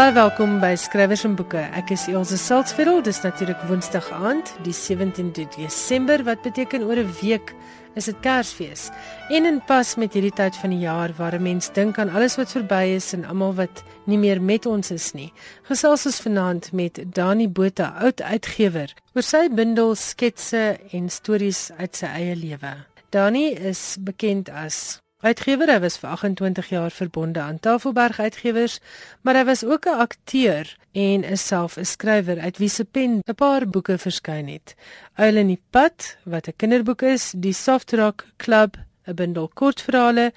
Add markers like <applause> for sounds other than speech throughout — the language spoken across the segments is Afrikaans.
Baie welkom by Skrywers en Boeke. Ek is Elsje Salzveld. Dis natuurlik Woensdag aand, die 17de Desember, wat beteken oor 'n week is dit Kersfees. En in pas met hierdie tyd van die jaar waar 'n mens dink aan alles wat verby is en almal wat nie meer met ons is nie. Gesels ons vanaand met Dani Botha, oud uitgewer, oor sy bundel sketse en stories uit sy eie lewe. Dani is bekend as Uitgewer, was vir 28 jaar verbonde aan Tafelberg Uitgewers, maar hy was ook 'n akteur en is self 'n skrywer uit wie se pen 'n paar boeke verskyn het. Uil in die pad, wat 'n kinderboek is, die Soft Rock Club, 'n bundel kortverhale,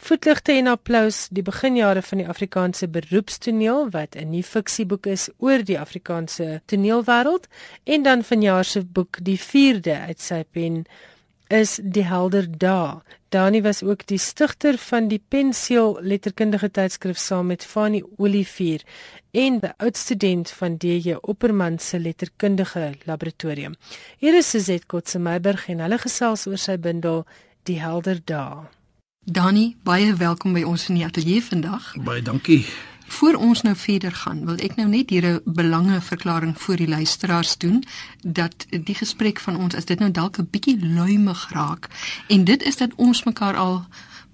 Voetligte en applous, die beginjare van die Afrikaanse beroepstoneel wat 'n nuwe fiksieboek is oor die Afrikaanse toneelwêreld en dan vanjaar se boek Die 4de uit sy pen is die helder dae. Dani was ook die stigter van die Penseel letterkundige tydskrif saam met Fanny Olivier en die oudstudent van DJ Opperman se letterkundige laboratorium. Hier is Suzette Kotse Meiberg en hulle gesels oor sy bundel Die helder dae. Dani, baie welkom by ons in die ateljee vandag. Baie dankie. Voor ons nou verder gaan, wil ek nou net hier 'n belangeverklaring vir die luisteraars doen dat die gesprek van ons as dit nou dalk 'n bietjie luimig raak en dit is dat ons mekaar al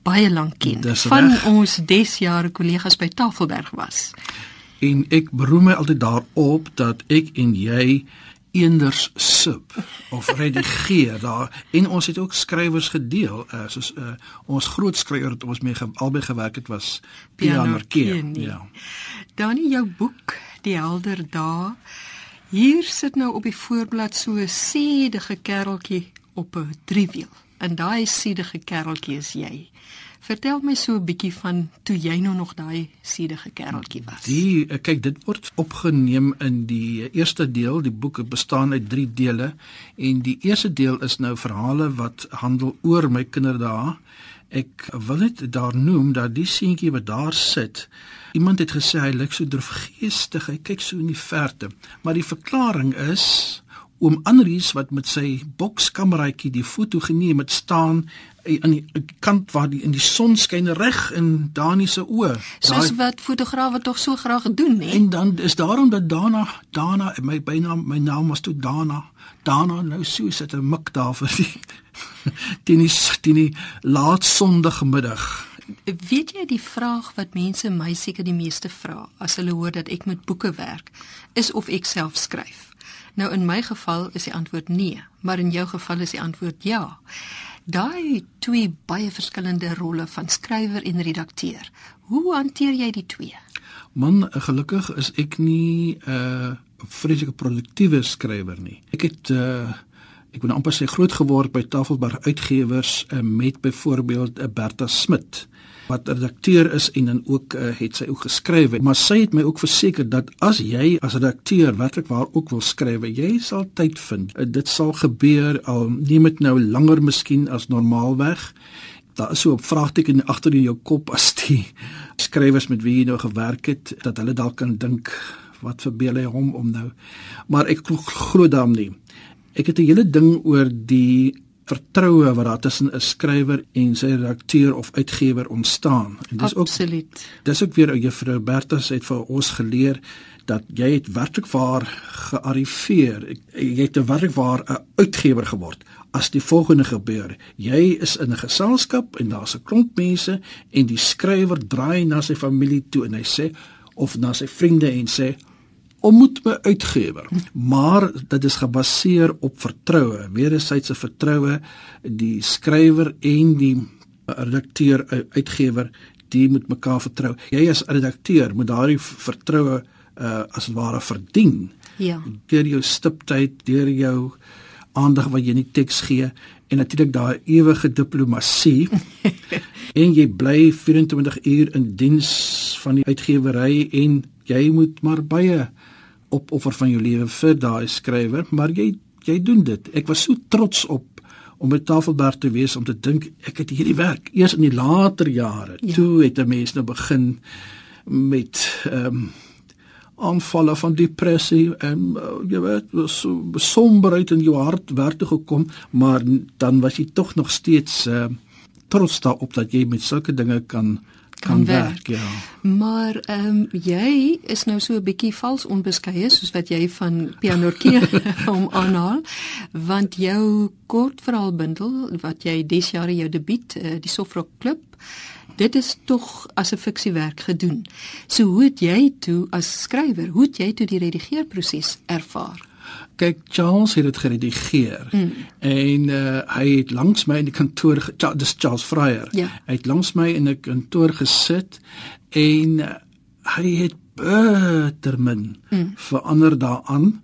baie lank ken van ons desjare kollegas by Tafelberg was. En ek beroem my altyd daarop dat ek en jy eenders sub of redigeer daar. En ons het ook skrywers gedeel uh, soos uh, ons groot skrywer wat ons mee ge, albei gewerk het was Pian Marquee ja. Dan in jou boek die helder dae hier sit nou op die voorblad so 'n sedige kereltjie op 'n driewiel en daai sedige kereltjie is jy Vertel my so 'n bietjie van toe jy nou nog daai siedige kereltjie was. Die eh, kyk dit word opgeneem in die eerste deel. Die boek bestaan uit 3 dele en die eerste deel is nou verhale wat handel oor my kinderdae. Ek wil net daar noem dat die seentjie wat daar sit, iemand het gesê hy lyk so droefgeestig. Hy kyk so in die verte. Maar die verklaring is oom Anrius wat met sy bokskameraitjie die foto geneem het staan aan die kant waar die in die son skyn reg in Dani se oë. Soos wat fotograwe tog so graag doen, hè? En dan is daarom dat Dana, Dana, my bynaam, my naam was toe Dana. Dana nou so sit 'n mik daar vir die <laughs> teen die teen die laat sondige middag. Weet jy die vraag wat mense my seker die meeste vra as hulle hoor dat ek met boeke werk, is of ek self skryf. Nou in my geval is die antwoord nee, maar in jou geval is die antwoord ja. Daai twee baie verskillende rolle van skrywer en redakteur. Hoe hanteer jy die twee? Man, gelukkig is ek nie 'n uh, vreeslike produktiewe skrywer nie. Ek het uh ek ben amper sê groot geword by Tafelberg Uitgewers uh, met byvoorbeeld 'n uh, Bertha Smit wat redakteur is en dan ook uh, het sy ook geskryf maar sy het my ook verseker dat as jy as redakteur werklik waar ook wil skryf jy sal tyd vind. Uh, dit sal gebeur al neem dit nou langer miskien as normaalweg. Daar is so 'n vraagteken agter in jou kop as die <laughs> skrywers met wie jy nou gewerk het dat hulle dalk kan dink wat verbeel hy hom om nou? Maar ek glo daarom nie ek het 'n hele ding oor die vertroue wat daar tussen 'n skrywer en sy redakteur of uitgewer ontstaan. En dis Absoluut. ook Dis ook weer juffrou Bertha het vir ons geleer dat jy het werklik waar gearriveer. Jy het werklik waar 'n uitgewer geword. As die volgende gebeur, jy is in 'n geselskap en daar's 'n klomp mense en die skrywer draai na sy familie toe en hy sê of na sy vriende en sê ontmoet my uitgewer. Maar dit is gebaseer op vertroue wederwysige vertroue die skrywer en die redakteur uitgewer die moet mekaar vertrou. Jy as redakteur moet daardie vertroue uh, as ware verdien. Ja. Deur jou stiptyd deur jou aandag wat jy in die teks gee en natuurlik daai ewige diplomatie. <laughs> En jy bly 24 uur in diens van die uitgewery en jy moet maar baie opoffer van jou lewe vir daai skrywer, maar jy jy doen dit. Ek was so trots op om by Tafelberg te wees om te dink ek het hierdie werk eers in die later jare. Ja. Toe het 'n mens nou begin met ehm um, aanvalle van depressie en uh, jy weet so besomberheid in jou hart werk toe gekom, maar dan was jy tog nog steeds uh, trots daarop dat jy met sulke dinge kan kan, kan werk. werk. Ja. Maar ehm um, jy is nou so 'n bietjie vals onbeskeie soos wat jy van Pianorkie <laughs> <laughs> hom aanhaal, want jou kortverhaalbundel wat jy des jare jou debuut, uh, die Sofrok Klub, dit is tog as 'n fiksiewerk gedoen. So hoe het jy toe as skrywer, hoe het jy toe die redigeerproses ervaar? Kyk Charles het dit geredigeer mm. en uh, hy het langs my in die kantoor dis Charles Fryer ja. hy het langs my in 'n kantoor gesit en uh, hy het bittermin mm. verander daaraan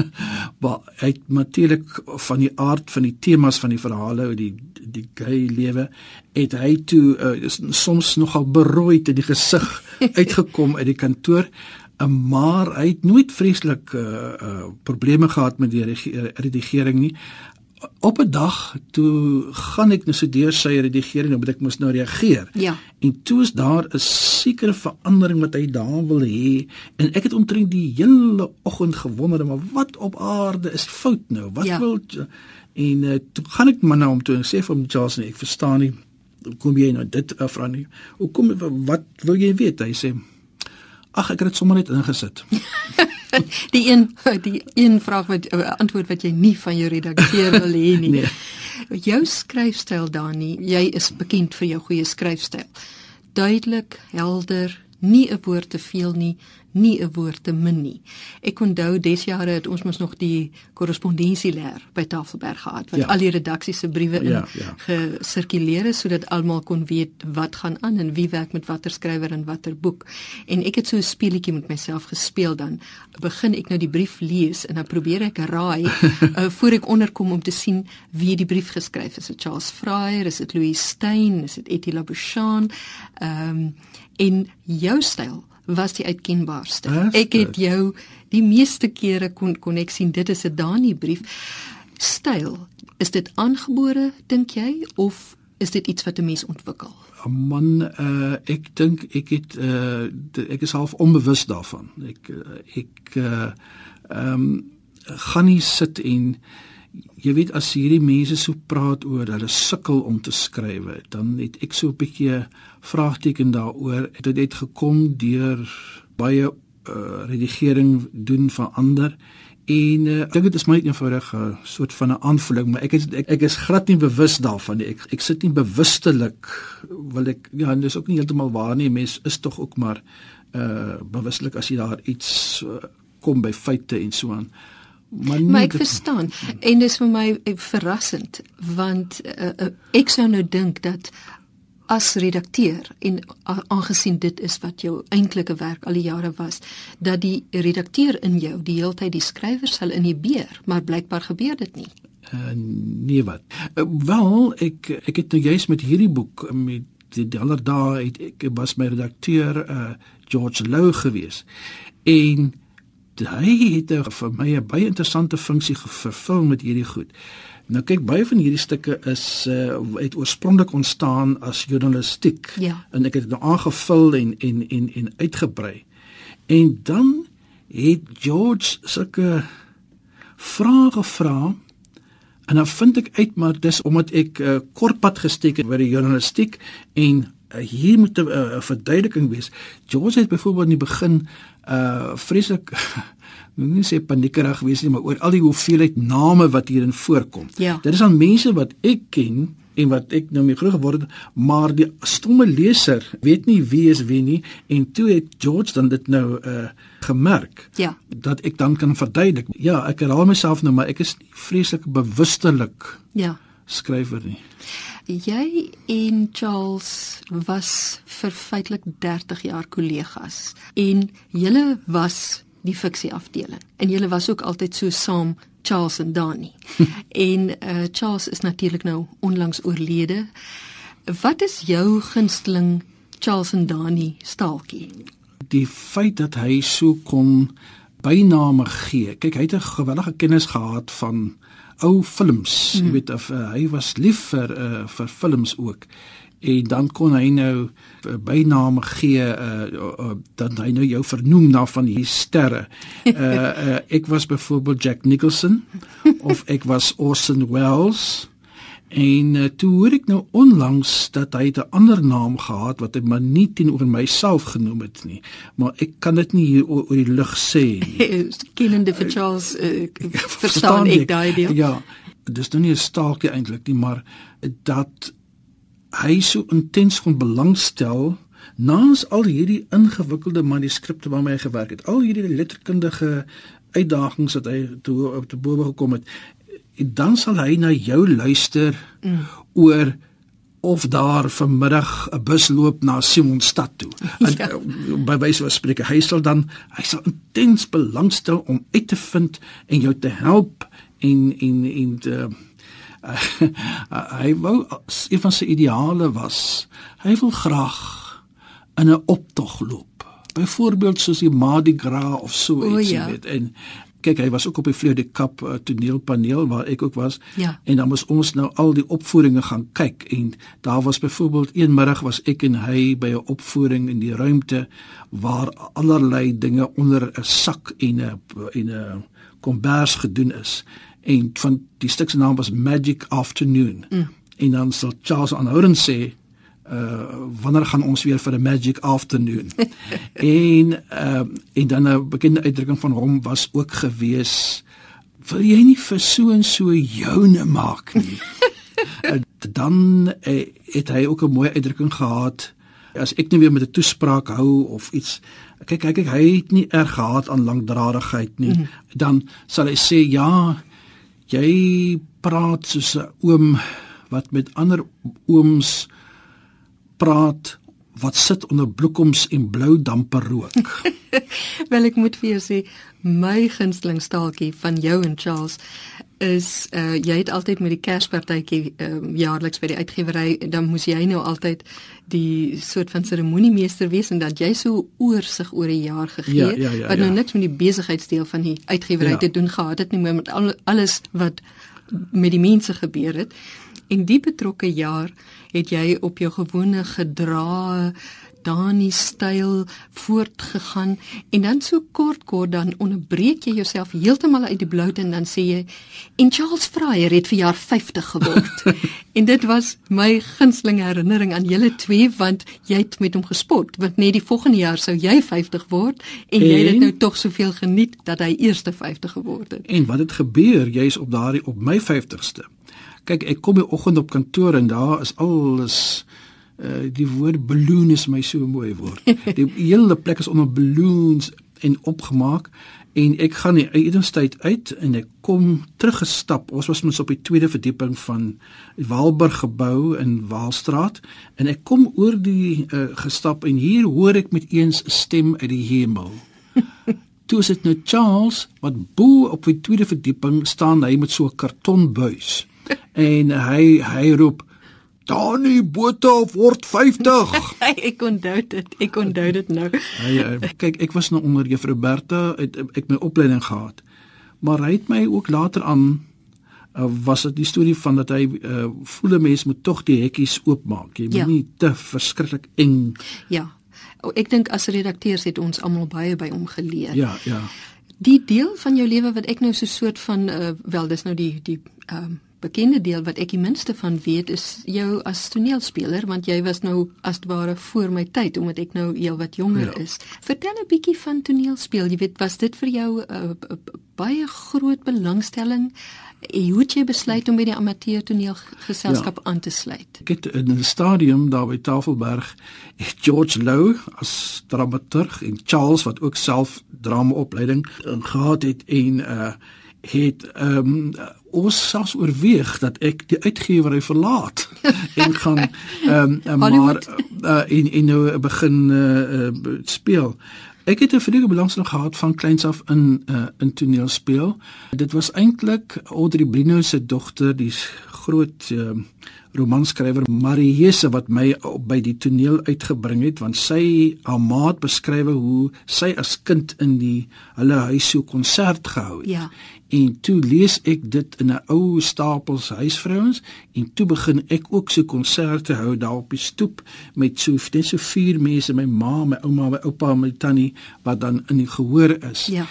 <laughs> maar hy het natuurlik van die aard van die temas van die verhale oor die die gay lewe het hy toe uh, soms nogal berooid in die gesig <laughs> uitgekom uit die kantoor maar hy het nooit vreeslik uh, uh probleme gehad met die redigering nie. Op 'n dag toe gaan ek nou so deur sy redigering, nou moet ek mos nou reageer. Ja. En toe is daar 'n sekere verandering wat hy daar wil hê en ek het omtrent die hele oggend gewonder maar wat op aarde is fout nou? Wat ja. wil en uh, toe gaan ek maar nou om toe en sê vir hom Charles nee, ek verstaan nie. Hoe kom jy nou dit afra nie? Hoe kom wat wil jy weet? Hy sê Ag ek het dit sommer net ingesit. <laughs> die een die een vraag wat uh, antwoord wat jy nie van jou redakteur wil hê nie. <laughs> nee. Jou skryfstyl Dani, jy is bekend vir jou goeie skryfstyl. Duidelik, helder, nie 'n woord te veel nie, nie 'n woord te min nie. Ek onthou des jare het ons mos nog die korrespondensieleer by Tafelberg gehad wat ja. al die redaksie se briewe in ja, ja. gesirkuleer het sodat almal kon weet wat gaan aan en wie werk met watter skrywer en watter boek. En ek het so 'n speletjie met myself gespeel dan begin ek nou die brief lees en dan probeer ek raai uh, <laughs> voor ek onderkom om te sien wie die brief geskryf het. Is dit Charles Fryer, is dit Louis Stein, is dit Etty Labouchan? Ehm um, en jou styl was die uitkenbaarste. Ek het jou die meeste kere kon kon ek sien dit is 'n Dani brief. Styl, is dit aangebore dink jy of is dit iets wat 'n mens ontwikkel? Man, uh, ek dink ek het uh, ek is half onbewus daarvan. Ek uh, ek ehm uh, um, gaan nie sit en jy weet as hierdie mense so praat oor hulle sukkel om te skryf, dan het ek so 'n bietjie vraagteken daaroor. Dit het gekom deur baie uh, redigering doen van ander en uh, ek dink dit is my eenvoudig 'n uh, soort van 'n aanvoeling, maar ek is ek, ek is glad nie bewus daarvan nie. Ek ek sit nie bewustelik wil ek ja, dis ook nie heeltemal waar nie. Mens is tog ook maar uh bewustelik as jy daar iets uh, kom by feite en so aan. Maar, maar ek verstaan. En dis vir my eh, verrassend want uh, ek sou nou dink dat as redakteur en aangesien dit is wat jou eintlike werk al die jare was dat die redakteur in jou die hele tyd die skrywer sal inhibeer maar blykbaar gebeur dit nie. Uh, nee wat? Uh, wel ek ek het nou juist met hierdie boek met die allerdae het ek was my redakteur uh, George Lou gewees. En hy het vir my 'n baie interessante funksie vervul met hierdie goed. Nou kyk baie van hierdie stukke is uh, het oorspronklik ontstaan as journalistiek ja. en ek het dit nou aangevul en en en en uitgebrei. En dan het George sulke vrae gevra en dan vind ek uit maar dis omdat ek uh, kort pad gesteek het by die journalistiek en uh, hier moet 'n uh, verduideliking wees. George het byvoorbeeld in die begin uh vreeslik <laughs> nie sê paniekerig gewees nie, maar oor al die hoeveelheid name wat hierin voorkom. Ja. Dit is aan mense wat ek ken en wat ek nou mee groot geword het, maar die stomme leser weet nie wie is wie nie en toe het George dan dit nou uh gemerk ja. dat ek dan kan verduidelik. Ja, ek herhaal myself nou, maar ek is nie vreeslik bewustelik ja skrywer nie. Jy en Charles was vir feitelik 30 jaar kollegas en julle was die fiksie afdeling. En julle was ook altyd so saam Charles en Danny. <laughs> en uh, Charles is natuurlik nou onlangs oorlede. Wat is jou gunsteling Charles en Danny staaltjie? Die feit dat hy so kon byname gee. Kyk, hy het 'n gewellige kennis gehad van ou films. Mm. Jy weet of uh, hy was lief vir uh, vir films ook en dan kon hy nou eh, byname gee uh, uh, dat hy nou jou vernoem na van die sterre. Uh, <laughs> uh ek was byvoorbeeld Jack Nicholson of ek was Orson Welles En uh, toe hoor ek nou onlangs dat hy 'n ander naam gehad wat hy maar nie teenoor myself genoem het nie. Maar ek kan dit nie hier oor die lug sê nie. <laughs> Kennende vir Charles uh, <laughs> verstaan ek daai deel. Ja, dis nou nie 'n staaltjie eintlik nie, maar dat hy so intens kon belangstel naans al hierdie ingewikkelde manuskripte waarmee hy gewerk het. Al hierdie letterkundige uitdagings wat hy toe te bowe gekom het dan sal hy na jou luister mm. oor of daar vanmiddag 'n bus loop na Simonstad toe. <laughs> En ja. Eh, by wyse van spreek, hy sal dan hy sal intens belangstel om uit te vind en jou te help en en en te uh, <laughs> hy wou een van sy ideale was. Hy wil graag in 'n optog loop. Byvoorbeeld soos die Mardi Gras of so iets, ja. weet en kyk hy was ook op die Fleur de Cap uh, toneelpaneel waar ek ook was ja. en dan moes ons nou al die opvoeringe gaan kyk en daar was byvoorbeeld een middag was ek en hy by 'n opvoering in die ruimte waar allerlei dinge onder 'n sak en 'n en 'n kombers gedoen is en van die stuk se naam was Magic Afternoon mm. en dan sal Charles aanhoudend sê uh wanneer gaan ons weer vir 'n magic afternoon? <laughs> En uh en dan 'n bekende uitdrukking van hom was ook gewees wil jy nie vir so en so joune maak nie? Uh, <laughs> dan uh, het hy ook 'n mooi uitdrukking gehad. As ek nie weer met 'n toespraak hou of iets kyk kyk kyk hy het nie erg gehad aan langdradigheid nie. Mm. dan sal hy sê ja jy praat soos 'n oom wat met ander ooms praat wat sit onder bloekoms en blou dampe rook. <laughs> Wel ek moet vir jou sê my gunsteling staaltjie van jou en Charles is uh jy het altyd met die Kerspartytjie uh, jaarliks by die uitgewery dan moes jy nou altyd die soort van seremoniemeester wees en dat jy so oorsig oor 'n jaar gegee ja, ja, ja, wat nou ja. niks met die besigheidsdeel van die uitgewery ja. te doen gehad het nie maar met al, alles wat met die mense gebeur het En die betrokke jaar het jy op jou gewone gedra Dani styl voortgegaan en dan so kort kort dan onderbreek jy jouself heeltemal uit die bloute en dan sê jy en Charles Fryer het vir jaar 50 geword. <laughs> en dit was my gunsteling herinnering aan julle twee want jy het met hom gespot want net die volgende jaar sou jy 50 word en, en jy het nou tog soveel geniet dat hy eerste 50 geword het. En wat het gebeur jy's op daardie op my 50ste? Kyk, ek kom die oggend op kantoor en daar is alles uh die woord balloon is my so mooi woord. <laughs> Die hele plek is onder balloons en opgemaak en ek gaan die etenstyd uit en ek kom teruggestap. Ons was mos op die tweede verdieping van Walburg gebou in Waalstraat en ek kom oor die uh, gestap en hier hoor ek met eens 'n stem uit die hemel. <laughs> Toe sit nou Charles wat bo op die tweede verdieping staan hy met so 'n kartonbuis en hy hy roep Dani Botha word 50. <laughs> ek onthou dit. Ek onthou dit nou. Hy kyk ek was nou onder Juffrou Bertha het ek my opleiding gehad. Maar hy het my ook later aan uh, was dit die storie van dat hy uh, voel 'n mens moet tog die hekkies oopmaak. Jy moet ja. nie te verskriklik eng. Ja. Ek dink as redakteurs het ons almal baie by hom geleer. Ja, ja. Die deel van jou lewe wat ek nou so 'n soort van uh, wel dis nou die die ehm um, bekende deel wat ek die minste van weet is jou as toneelspeler want jy was nou as ware voor my tyd omdat ek nou heel wat jonger ja. is. Vertel 'n bietjie van toneelspeel. Jy weet, was dit vir jou 'n uh, uh, baie groot belangstelling? Hoe het jy besluit om by die amateur toneelgeselskap ja. aan te sluit? Ek het in 'n stadium daar by Tafelberg George Lou as dramaturg en Charles wat ook self dramaopleiding gehad het en uh het ehm um, ons selfs oorweeg dat ek die uitgewery verlaat <laughs> en gaan ehm um, maar uh, in in nou begin uh, uh, speel. Ek het 'n vreemde belangstelling gehad van kleins af in uh, in toneelspeel. Dit was eintlik Audrey Brino se dogter, die groot uh, romanskrywer Mariese wat my by die toneel uitgebring het want sy haar maat beskryf hoe sy as kind in die hulle huis so konsert gehou het. Ja. En toe lees ek dit in 'n ou stapels huisvrouens en toe begin ek ook so konserte hou daar op die stoep met so net so vier mense, my ma, my ouma, my oupa, my tannie wat dan in die gehoor is. Ja.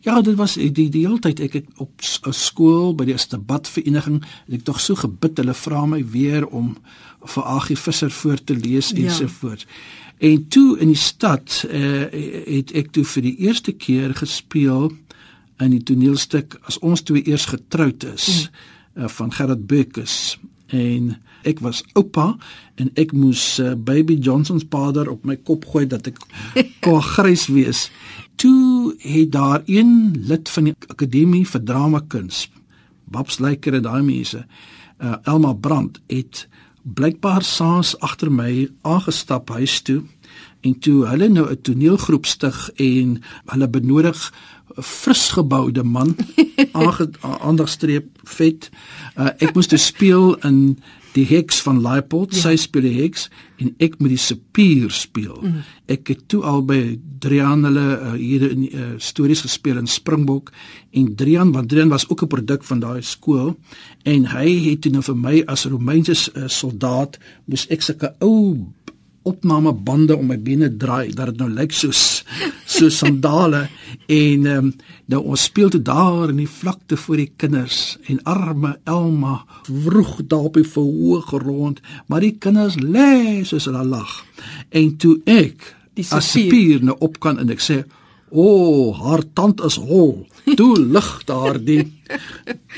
Ja, dit was die die hele tyd ek het op skool by die debatvereniging en ek tog so gebid hulle vra my weer om vir Agie Visser voor te lees ja. so voort. En toe in die stad uh, het ek toe vir die eerste keer gespeel in die toneelstuk as ons twee eers getroud is mm. uh, van Gerard Bekus en ek was oupa en ek moes uh, baby Johnson se vader op my kop gooi dat ek <laughs> kwa grys wees. Toe het daar een lid van die akademie vir drama kuns, Babs Leiker en daai mense, uh, Elma Brandt het blykbaar saans agter my aangestap huis toe en toe hulle nou 'n toneelgroep stig en hulle benodig frisgeboude man <laughs> aandag streep vet. Uh, ek moes dus speel in die heks van Leipold, ja. sy speel die heks en ek moet die sepier speel. Mm. Ek het toe al by Drian hulle uh, hier in uh, stories gespeel in Springbok en Drian want Drian was ook 'n produk van daai skool en hy het toe nou vir my as Romeinse uh, soldaat moes ek sulke ou opname bande om my bene draai dat dit nou lyk soos so sandale. <laughs> En um, nou ons speel toe daar in die vlakte voor die kinders en arme Elma vroeg daar op die verhoog rond maar die kinders lê soos hulle lag. En toe ek as spier nou op kan en ek sê o oh, haar tand is hol. Toe <laughs> lig daar die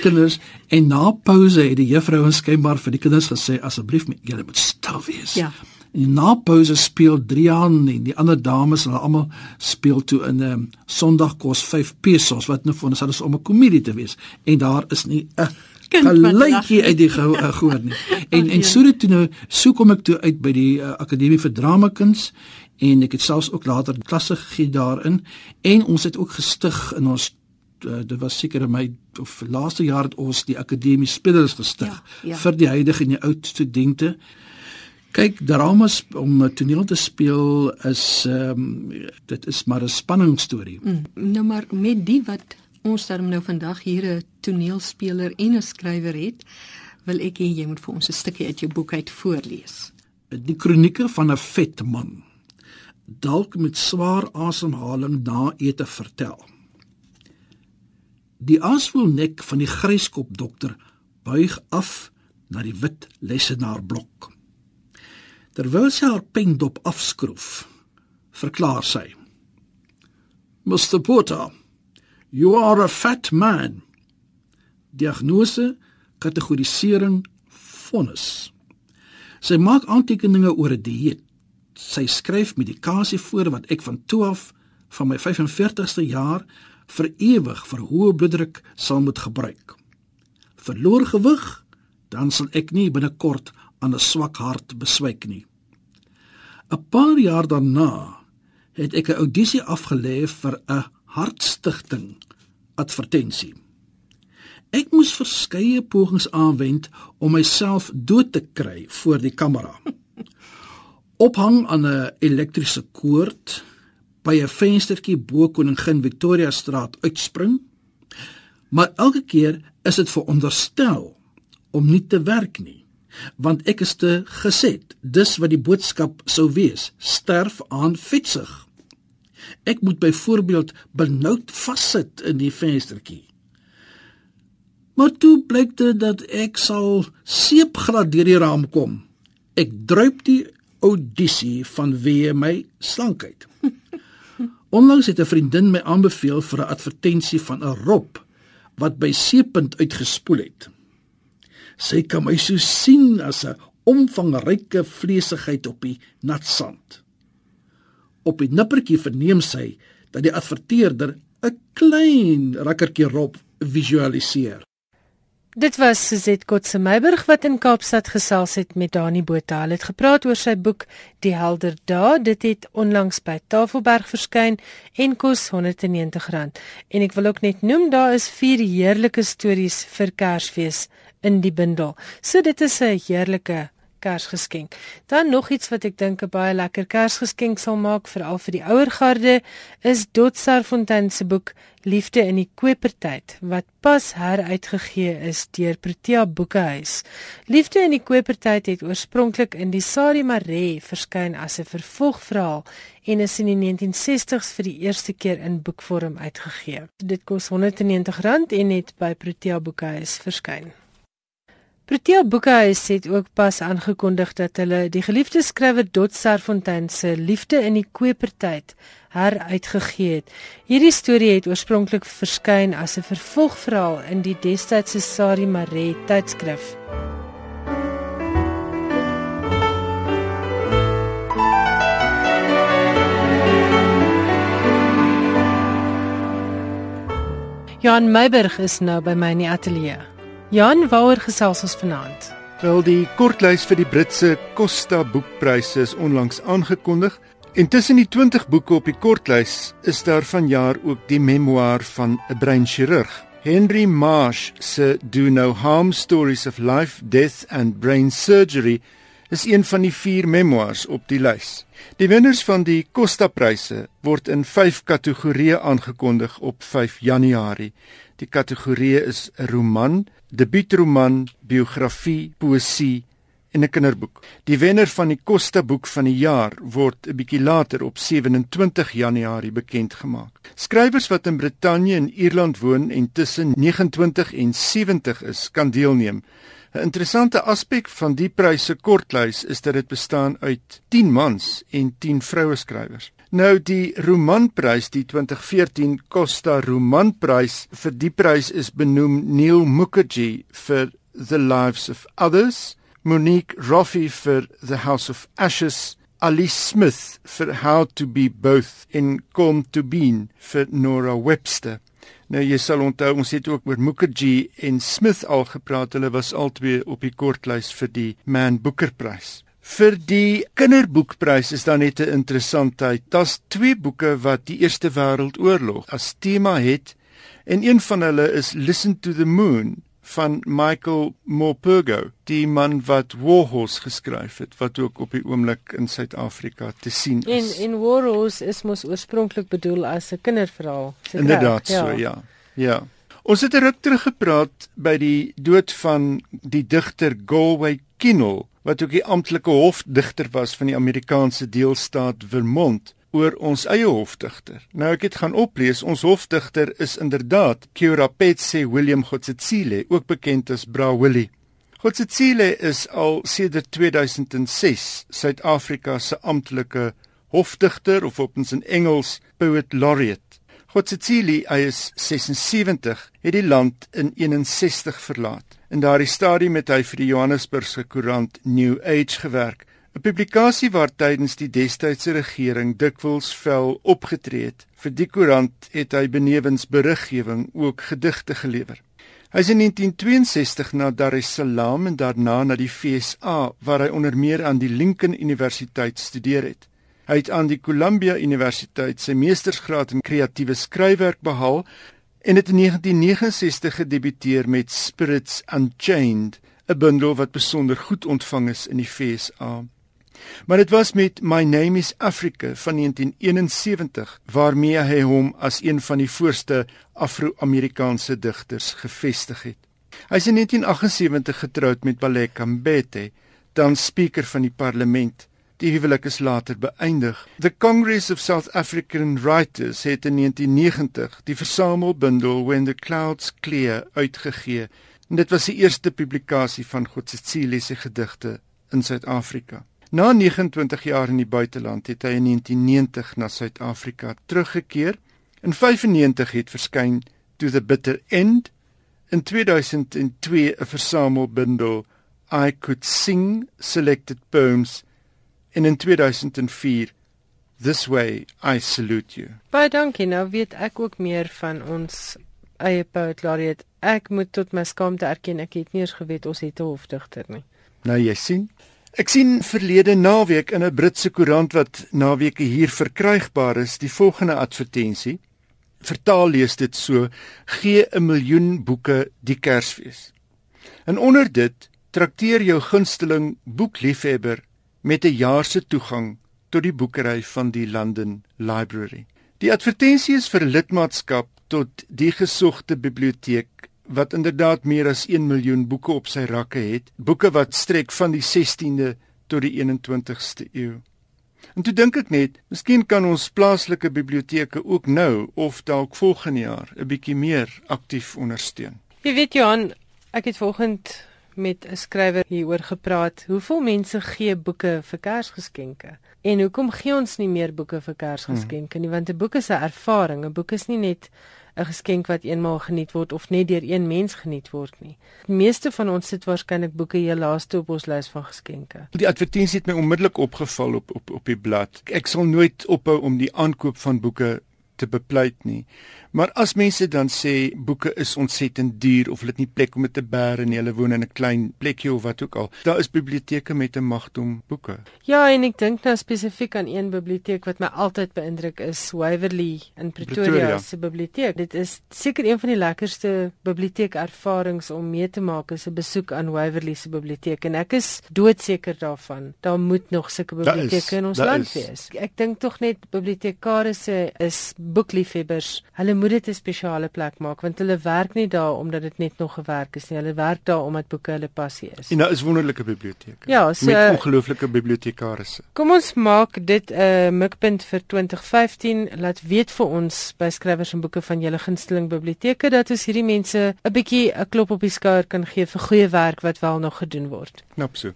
kinders. En na pouse het die juffrou skynbaar vir die kinders gesê asseblief julle moet stil wees. Ja En na pouse speel Drian en die ander dames hulle almal speel toe in 'n um, ehm, Sondag kos 5 pesos wat nou vir ons alles om 'n komedie te wees en daar is nie 'n geluidjie uit die gehoor nie. <laughs> En en so dit toe nou so kom ek toe uit by die uh, Akademie vir Dramakuns en ek het selfs ook later klasse gegee daarin en ons het ook gestig in ons uh, dit was seker in my of laaste jaar het ons die Akademie Spelers gestig ja, ja. vir die huidige en die ou studente. Kyk, dramas om 'n toneel te speel is ehm um, dit is maar 'n spanningstorie. Mm, nou maar met die wat ons dan nou vandag hier 'n toneelspeler en 'n skrywer het, wil ek hê jy moet vir ons 'n stukkie uit jou boek uit voorlees. Die kronieke van 'n vet man. Dalk met swaar asemhaling na ete vertel. Die asvol nek van die gryskop dokter buig af na die wit lesenaar blok. Terwyl sy haar pendop afskroef, verklaar sy: "Mr. Porter, you are a fat man." Diagnose: kategorisering: vonnis. Sy maak aantekeninge oor 'n dieet. Sy skryf medikasie voor wat ek van toe af van my 45ste jaar vir ewig vir hoë bloeddruk sal moet gebruik. Verloor gewig, dan sal ek nie binnekort aan 'n swak hart beswyk nie. 'n Paar jaar daarna het ek 'n audisie afgelê vir 'n hartstigting advertensie. Ek moes verskeie pogings aanwend om myself dood te kry voor die kamera. <laughs> Ophang aan 'n elektriese koord by 'n venstertjie bo Koningin Victoria straat uitspring. Maar elke keer is dit veronderstel om nie te werk nie want ek is te geset. Dis wat die boodskap sou wees. Sterf aan fietsig. Ek moet byvoorbeeld benoud vassit in die venstertjie. Maar toe blyk dit dat ek sal seepglad deur die raam kom. Ek druip die audisie van wie my slankheid. <laughs> Onlangs het 'n vriendin my aanbeveel vir 'n advertensie van 'n rop wat by seepunt uitgespoel het Sy kan my so sien as 'n omvangryke vleesigheid op die nat sand. Op die nippertjie verneem sy dat die adverteerder 'n klein rakkertjie rob visualiseer. Dit was Suzette Kotse Meiburg wat in Kaapstad gesels het met Dani Botha. Hulle het gepraat oor sy boek Die Helder Dae. Dit het onlangs by Tafelberg verskyn en kos R190. En ek wil ook net noem daar is vier heerlike stories vir Kersfees in die bundel. So dit is 'n heerlike Kersgeskenk. Dan nog iets wat ek dink 'n baie lekker Kersgeskenk sal maak veral vir die ouer garde is Dotsar Fontaine se boek Liefde in die Kopertyd wat pas heruitgegee is deur Protea Boekehuis. Liefde in die Kopertyd het oorspronklik in die Sari Mare verskyn as 'n vervolgverhaal en is in die 1960s vir die eerste keer in boekvorm uitgegee. Dit kos R190 en het by Protea Boekehuis verskyn. Protea Boekehuis het ook pas aangekondig dat hulle die geliefde skrywer Dot Serfontein se Liefde in die Kopertyd heruitgegee het. Hierdie storie het oorspronklik verskyn as 'n vervolgverhaal in die destydse Sari Mare tydskrif. Jan Meiberg is nou by my in die ateljee. Jan, waaroor gesels ons vanaand? Wel die kortlys vir die Britse Costa boekpryse is onlangs aangekondig. En tussen die 20 boeke op die kortlys is daar vanjaar ook die memoir van 'n breinchirurg. Henry Marsh se Do No Harm Stories of Life, Death and Brain Surgery is een van die vier memoirs op die lys. Die wenners van die Costa-pryse word in 5 kategorieë aangekondig op 5 Januarie. Die kategorieë is 'n roman, debuutroman, biografie, poësie en 'n kinderboek. Die wenner van die Costa boek van die jaar word 'n bietjie later op 27 Januarie bekend gemaak. Skrywers wat in Brittanje en Ierland woon en tussen 29 en 70 is, kan deelneem. 'n Interessante aspek van die pryse kortlys is dat dit bestaan uit 10 mans en 10 vroue skrywers. Nou die romanprys, die 2014 Costa Romanprys, vir die prys is benoem Neil Mukherjee vir The Lives of Others, Monique Roffey vir The House of Ashes, Ali Smith vir How to Be Both en Come to Being vir Nora Webster. Nou jy sal onthou ons het ook oor Mukherjee en Smith al gepraat. Hulle was albei op die kortlys vir die Man Booker Prys. Vir die kinderboekprys is daar net 'n interessantheid. Daar's twee boeke wat die Eerste Wêreldoorlog as tema het en een van hulle is Listen to the Moon van Michael Morpurgo, die man wat Warhorse geskryf het wat ook op die oomblik in Suid-Afrika te sien is. En en Warhorse is mos oorspronklik bedoel as 'n kinderverhaal. Inderdaad ja. so, ja. Ja. Ons het 'n ruk terug gepraat by die dood van die digter Galway Kinnell wat ook die amptelike hofdigter was van die Amerikaanse deelstaat Vermont oor ons eie hofdigter. Nou ek het gaan oplees, ons hofdigter is inderdaad Keurapetse William Gotsetsile, ook bekend as Bra Willie. Gotsetsile is al sedert 2006 Suid-Afrika se amptelike hofdigter of op ons in Engels poet laureate. Gotsetsile, hy is 76, het die land in 61 verlaat. In daardie stadium het hy vir die Johannesburgse koerant New Age gewerk, 'n publikasie waar tydens die destydse regering dikwels vel opgetree het. Vir die koerant het hy benewens beriggewing ook gedigte gelewer. Hy is in 1962 na Dar es Salaam en daarna na die FSA waar hy onder meer aan die Lincoln Universiteit studeer het. Hy het aan die Columbia Universiteit sy meestersgraad in kreatiewe skryfwerk behaal en het in 1969 gedebuteer met Spirits Unchained, 'n bundel wat besonder goed ontvang is in die FSA. Maar dit was met My Name is Africa van 1971 waarmee hy hom as een van die voorste Afro-Amerikaanse digters gevestig het. Hy is in 1978 getroud met Baleka Mbete, dan spreker van die parlement. Die huwelik is later beëindig. The Congress of South African Writers het in 1990 die versamelbundel When the Clouds Clear uitgegee. En dit was die eerste publikasie van Godsdienstige se gedigte in Suid-Afrika. Na 29 jaar in die buiteland het hy in 1990 na Suid-Afrika teruggekeer. In 95 het verskyn To the Bitter End. In 2002 'n versamelbundel I Could Sing Selected Poems en in 2004 This way I salute you. Baie dankie. Nou weet ek ook meer van ons eie poet laureate. Ek moet tot my skaamte erken ek het nie eens geweet ons het 'n hofdigter nie. Nou jy sien. Ek sien verlede naweek in 'n Britse koerant wat naweke hier verkrygbaar is, die volgende advertensie. Vertaal lees dit so: gee 'n miljoen boeke die Kersfees. En onder dit trakteer jou gunsteling boekliefhebber met 'n jaar se toegang tot die boekery van die London Library. Die advertensie is vir lidmaatskap tot die gesogte biblioteek wat inderdaad meer as 1 miljoen boeke op sy rakke het, boeke wat strek van die 16de tot die 21ste eeu. En toe dink ek net, miskien kan ons plaaslike biblioteke ook nou of dalk volgende jaar 'n bietjie meer aktief ondersteun. Jy weet Johan, ek het vanoggend met 'n skrywer hieroor gepraat. Hoeveel mense gee boeke vir Kersgeskenke? En hoekom gee ons nie meer boeke vir Kersgeskenke nie? Want 'n boek is 'n ervaring. 'n Boek is nie net 'n geskenk wat eenmaal geniet word of net deur een mens geniet word nie. Die meeste van ons sit waarskynlik boeke hier laaste op ons lys van geskenke. Die advertensie het my onmiddellik opgeval op op op die blad. Ek sal nooit ophou om die aankoop van boeke te bepleit nie. Maar as mense dan sê boeke is ontsettend duur of hulle het nie plek om dit te bære nie, hulle woon in 'n klein plekjie of wat ook al, daar is biblioteke met 'n magdom boeke. Ja, en ek dink nou spesifiek aan een biblioteek wat my altyd beïndruk is Waverley in Pretoria, Pretoria. se biblioteek. Dit is seker een van die lekkerste biblioteekervarings om mee te maak as 'n besoek aan Waverley se biblioteek en ek is doodseker daarvan. Daar moet nog sulke biblioteke in ons land is. wees. Ek dink tog net bibliotekarisse is boekliefhebbers. Hulle moet dit 'n spesiale plek maak want hulle werk nie daar omdat dit net nog gewerk is nie. Hulle werk daar omdat boeke hulle passie is. En daar is wonderlike biblioteke. Ja, so, met ongelooflike bibliotekarisse. Kom ons maak dit 'n uh, mikpunt vir 2015. Laat weet vir ons by skrywers en boeke van julle gunsteling biblioteke dat ons hierdie mense 'n bietjie 'n klop op die skouer kan gee vir goeie werk wat wel nog gedoen word. Knap so.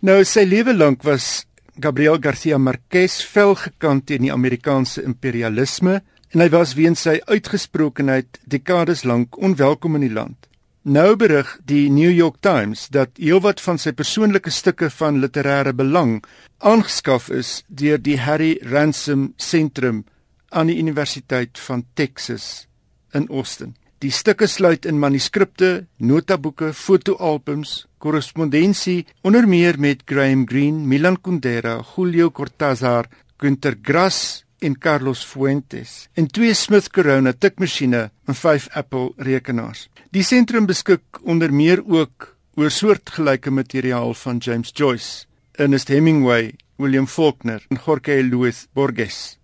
Nou sy lewe lank was Gabriel Garcia Marquez vel gekant teen die Amerikaanse imperialisme en hy was weens sy uitgesprokenheid dekades lank onwelkom in die land. Nou berig die New York Times dat heelwat van sy persoonlike stukke van literêre belang aangeskaf is deur die Harry Ransom Sentrum aan die Universiteit van Texas in Austin. Die stukke sluit in manuskripte, notaboeke, fotoalbums, korrespondensie onder meer met Graham Greene, Milan Kundera, Julio Cortázar, Günter Grass en Carlos Fuentes en twee Smith Corona tikmasjiene en vyf Apple rekenaars. Die sentrum beskik onder meer ook oor soortgelyke materiaal van James Joyce, Ernest Hemingway, William Faulkner en Jorge Luis Borges.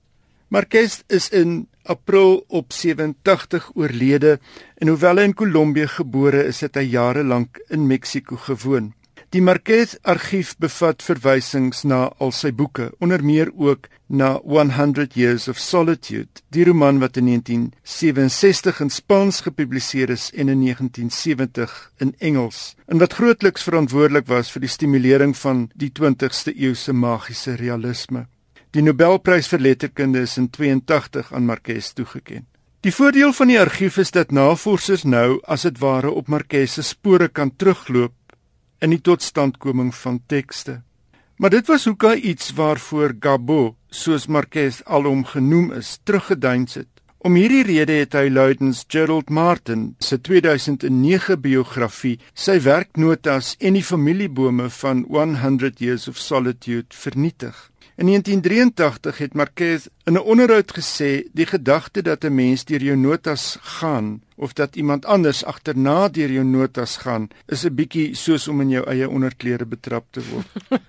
Marquez is in April op 87 oorlede en hoewel hy in Kolumbie gebore is, het hy jare lank in Mexiko gewoon. Die Marquez argief bevat verwysings na al sy boeke, onder meer ook na 100 Years of Solitude, die roman wat in 1967 in Spaans gepubliseer is en in 1970 in Engels, en wat grootliks verantwoordelik was vir die stimulering van die 20ste eeu se magiese realisme. Die Nobelprys vir letterkunde is in 82 aan Marquez toegekend. Die voordeel van die argief is dat navorsers nou as dit ware op Marquez se spore kan terugloop in die totstandkoming van tekste. Maar dit was hoeka iets waarvoor Gabo, soos Marquez alom genoem is, teruggeduins het. Om hierdie rede het hy Luidens Gerald Martin se 2009 biografie, sy werknotas en die familiebome van 100 Years of Solitude vernietig. In 1983 het Marquez in 'n onderhoud gesê die gedagte dat 'n mens deur jou notas gaan of dat iemand anders agterna deur jou notas gaan, is 'n bietjie soos om in jou eie onderklere betrap te word. <laughs>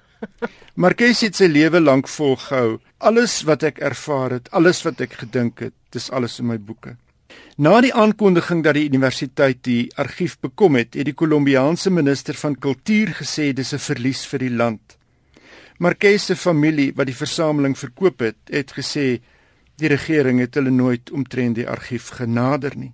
Marquez het sy lewe lank volgehou. Alles wat ek ervaar het, alles wat ek gedink het, dis alles in my boeke. Na die aankondiging dat die universiteit die argief bekom het, het die Kolombiaanse minister van kultuur gesê dis 'n verlies vir die land. Marquez se familie wat die versameling verkoop het, het gesê die regering het hulle nooit omtrent die argief genader nie.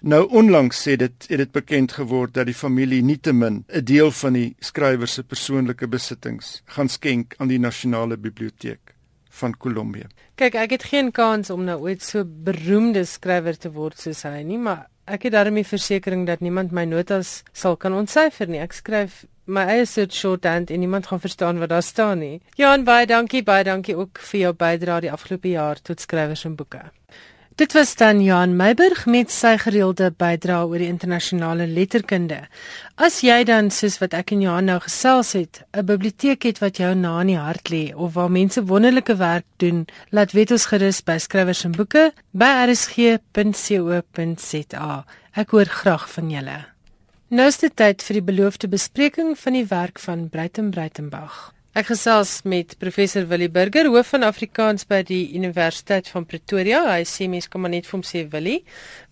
Nou onlangs sê dit het dit bekend geword dat die familie nietemin 'n deel van die skrywer se persoonlike besittings gaan skenk aan die nasionale biblioteek van Kolumbie. Kyk, ek het geen kans om nou ooit so beroemde skrywer te word soos hy nie, maar ek het daarmee versekering dat niemand my notas sal kan ontsyfer nie. Ek skryf my eie soort shorthand en niemand gaan verstaan wat daar staan nie. Jan, baie dankie, baie dankie ook vir jou bydrae die afgelope jaar tot skrywers en boeke. Dit was dan Jan Meiburg met sy gereelde bydrae oor die internasionale letterkunde. As jy dan soos wat ek en Johan nou gesels het, 'n biblioteek het wat jou na in die hart lê of waar mense wonderlike werk doen, laat weet ons gerus by skrywers en boeke by rsg.co.za. Ek hoor graag van julle. Nou is dit tyd vir die beloofde bespreking van die werk van Bruiten Bruitenberg. Ek gesels met professor Willie Burger, hoof van Afrikaans by die Universiteit van Pretoria. Hy sê mens kan maar net vir hom sê Willie.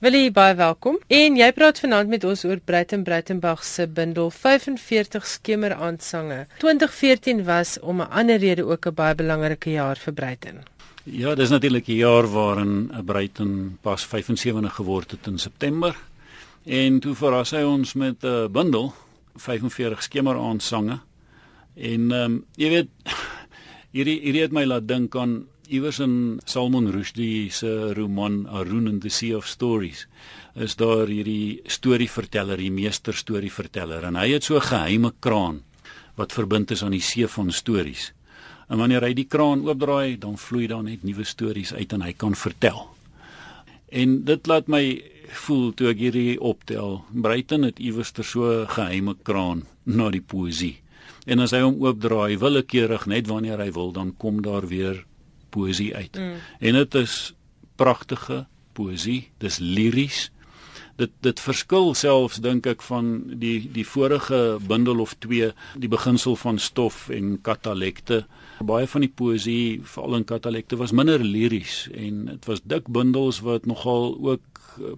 Willie, baie welkom. En jy praat vanaand met ons oor Bruiten Bruitenberg se bundel 45 skemerandsange. 2014 was om 'n ander rede ook 'n baie belangrike jaar vir Bruiten. Ja, dis natuurlik 'n jaar waarin Bruiten pas 75 geword het in September. En toe verras hy ons met 'n bundel 45 skemerandsange En ehm um, jy weet <laughs> hierdie hierdie het my laat dink aan iewers in Salman Rushdie se roman Arun and the Sea of Stories. Is daar hierdie storieverteller, die meester storieverteller en hy het so 'n geheime kraan wat verbind is aan die see van stories. En wanneer hy die kraan oopdraai, dan vloei daar net nuwe stories uit en hy kan vertel. En dit laat my voel toe ek hierdie optel. Bruiten het iewers ter so geheime kraan na die poësie. En as hy hom oopdraai willekeurig net wanneer hy wil, dan kom daar weer poësie uit. Mm. En dit is pragtige poësie, dis liries. Dit dit verskil selfs dink ek van die die vorige bundel of twee, die beginsel van stof en katalekte. Baie van die poësie, veral in katalekte, was minder liries en dit was dik bundels wat nogal ook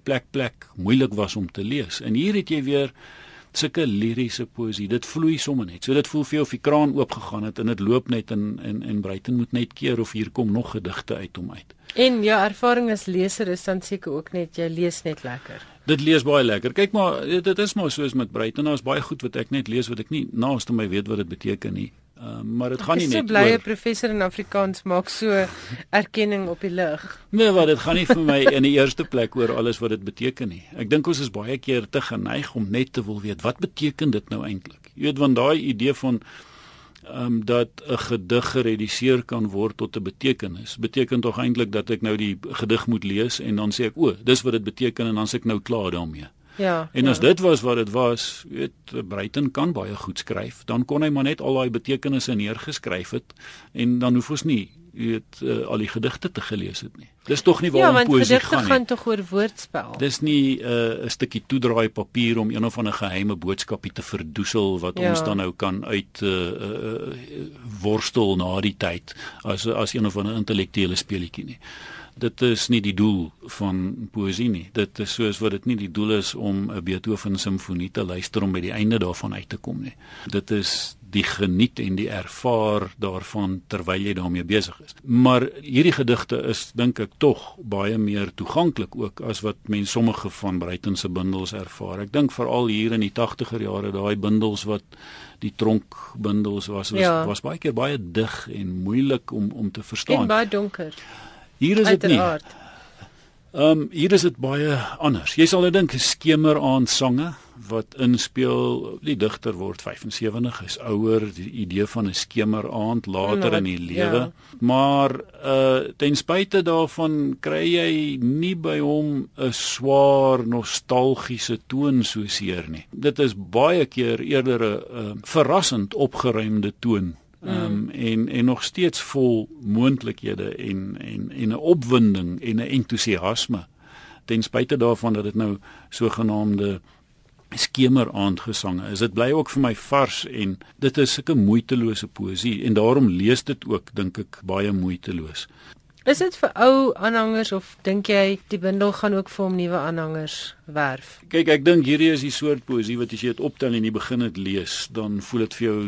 plek plek moeilik was om te lees. En hier het jy weer sulke liriese poesie. Dit vloei sommer net. So dit voel vir jou of die kraan oop gegaan het en dit loop net in en en Bruiten moet net keer of hier kom nog gedigte uit hom uit. En ja, ervaring as leser is dan seker ook net jy lees net lekker. Dit lees baie lekker. Kyk maar, dit is maar soos met Bruiten. Daar's baie goed wat ek net lees wat ek nie naaste my weet wat dit beteken nie. Uh, maar dit gaan nie net oor. Ek is so bly 'n professor in Afrikaans maak so erkenning op die lig. Nee, wat dit gaan nie vir my in die eerste plek oor alles wat dit beteken nie. Ek dink ons is baie keer te geneig om net te wil weet wat beteken dit nou eintlik. Jy weet want daai idee van ehm um, dat 'n gedig gereduseer kan word tot 'n betekenis. Beteken tog eintlik dat ek nou die gedig moet lees en dan sê ek o, dis wat dit beteken en dan sê ek nou klaar daarmee. Ja. En as ja. dit was wat dit was, weet Bruiten kan baie goed skryf, dan kon hy maar net al daai betekenisse neergeskryf het en dan hoef ons nie weet uh, al die gedigte te gelees het nie. Dis tog nie waarom ja, poesie gaan nie. Ja, want gedigte gaan tog oor woordspel. Dis nie eh, 'n uh, stukkie toedraai papier om een of ander geheime boodskapie te verdoesel wat ja. ons dan nou kan uit uh, uh, worstel na die tyd as as een of ander intellektuele speletjie nie dit is nie die doel van poësie nie. Dit is soos wat dit nie die doel is om 'n Beethoven simfonie te luister om by die einde daarvan uit te kom nie. Dit is die geniet en die ervaar daarvan terwyl jy daarmee besig is. Maar hierdie gedigte is dink ek tog baie meer toeganklik ook as wat mense sommige van Bruiten se bundels ervaar. Ek dink veral hier in die 80er jare daai bundels wat die tronkbundels was was, ja. was baie keer baie dig en moeilik om om te verstaan. En baie donker. Hier is dit nie. Ehm um, hier is dit baie anders. Jy sal nou dink skemer aan sange wat inspel die digter word 75 is ouer die idee van 'n skemer aand later in die lewe ja. maar uh ten spyte daarvan kry jy nie by hom 'n swaar nostalgiese toon so seer nie dit is baie keer eerder 'n uh, verrassend opgeruimde toon Ehm um, en en nog steeds vol moontlikhede en en en 'n opwinding en 'n entoesiasme ten spyte daarvan dat dit nou sogenaamde skemer aandgesang is. Dit bly ook vir my vars en dit is sulke moeitelose poësie en daarom lees dit ook dink ek baie moeiteloos. Is dit vir ou aanhangers of dink jy die bundel gaan ook vir hom nuwe aanhangers werf? Kyk, ek dink hierdie is die soort poësie wat as jy dit optel en jy begin dit lees, dan voel dit vir jou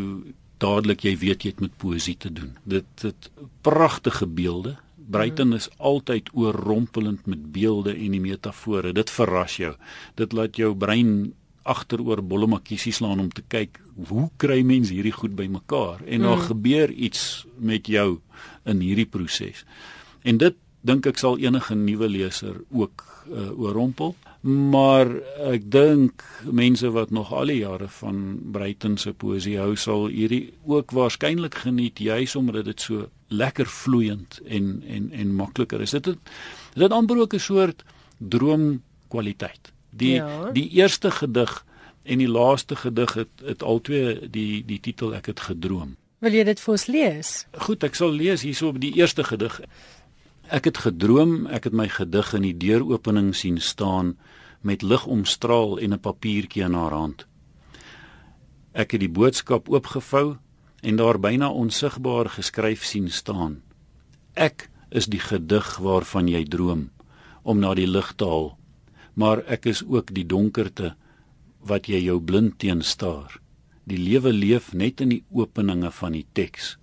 dadelik jy weet jy het met poësie te doen. Dit dit pragtige beelde. Bruiten is altyd oorrompelend met beelde en die metafore. Dit verras jou. Dit laat jou brein agteroor bollemakkies slaan om te kyk hoe kry mens hierdie goed bymekaar en daar hmm. gebeur iets met jou in hierdie proses. En dit dink ek sal enige nuwe leser ook uh, oorrompel maar ek dink mense wat nog al die jare van Bruiten se poesie hou sal hierdie ook waarskynlik geniet juis omdat dit so lekker vloeiend en en en makliker is. Dit dit het amper ook 'n soort droomkwaliteit. Die ja. die eerste gedig en die laaste gedig het het albei die die titel ek het gedroom. Wil jy dit vir ons lees? Goed, ek sal lees hierso op die eerste gedig. Ek het gedroom, ek het my gedig in die deuropening sien staan met lig omstraal en 'n papiertjie in haar hand. Ek het die boodskap oopgevou en daar byna onsigbaar geskryf sien staan: Ek is die gedig waarvan jy droom om na die lig te haal, maar ek is ook die donkerte wat jy jou blind teen staar. Die lewe leef net in die openinge van die teks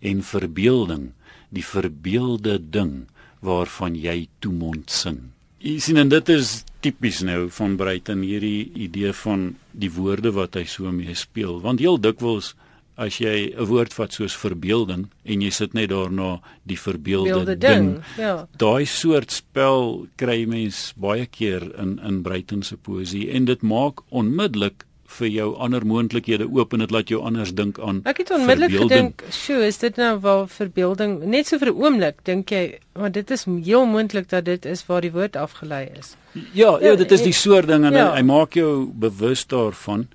en verbeelding, die verbeelde ding waarvan jy toemond sing. Jy sien en dit is tipies nou van Bruiten hierdie idee van die woorde wat hy so mee speel. Want heel dikwels as jy 'n woord vat soos verbeelding en jy sit net daarna die verbeelde ding, ding ja. daai soort spel kry mens baie keer in in Bruiten se poësie. En dit maak onmiddellik vir jou ander moontlikhede oop en dit laat jou anders dink aan. Ek het onmiddellik gedink, "Sjoe, is dit nou wel verbeelding?" Net so vir 'n oomblik dink jy, "Maar dit is heel moontlik dat dit is waar die woord afgelei is." Ja, ja, dit is die soort ding en ja. hy, hy maak jou bewus daarvan.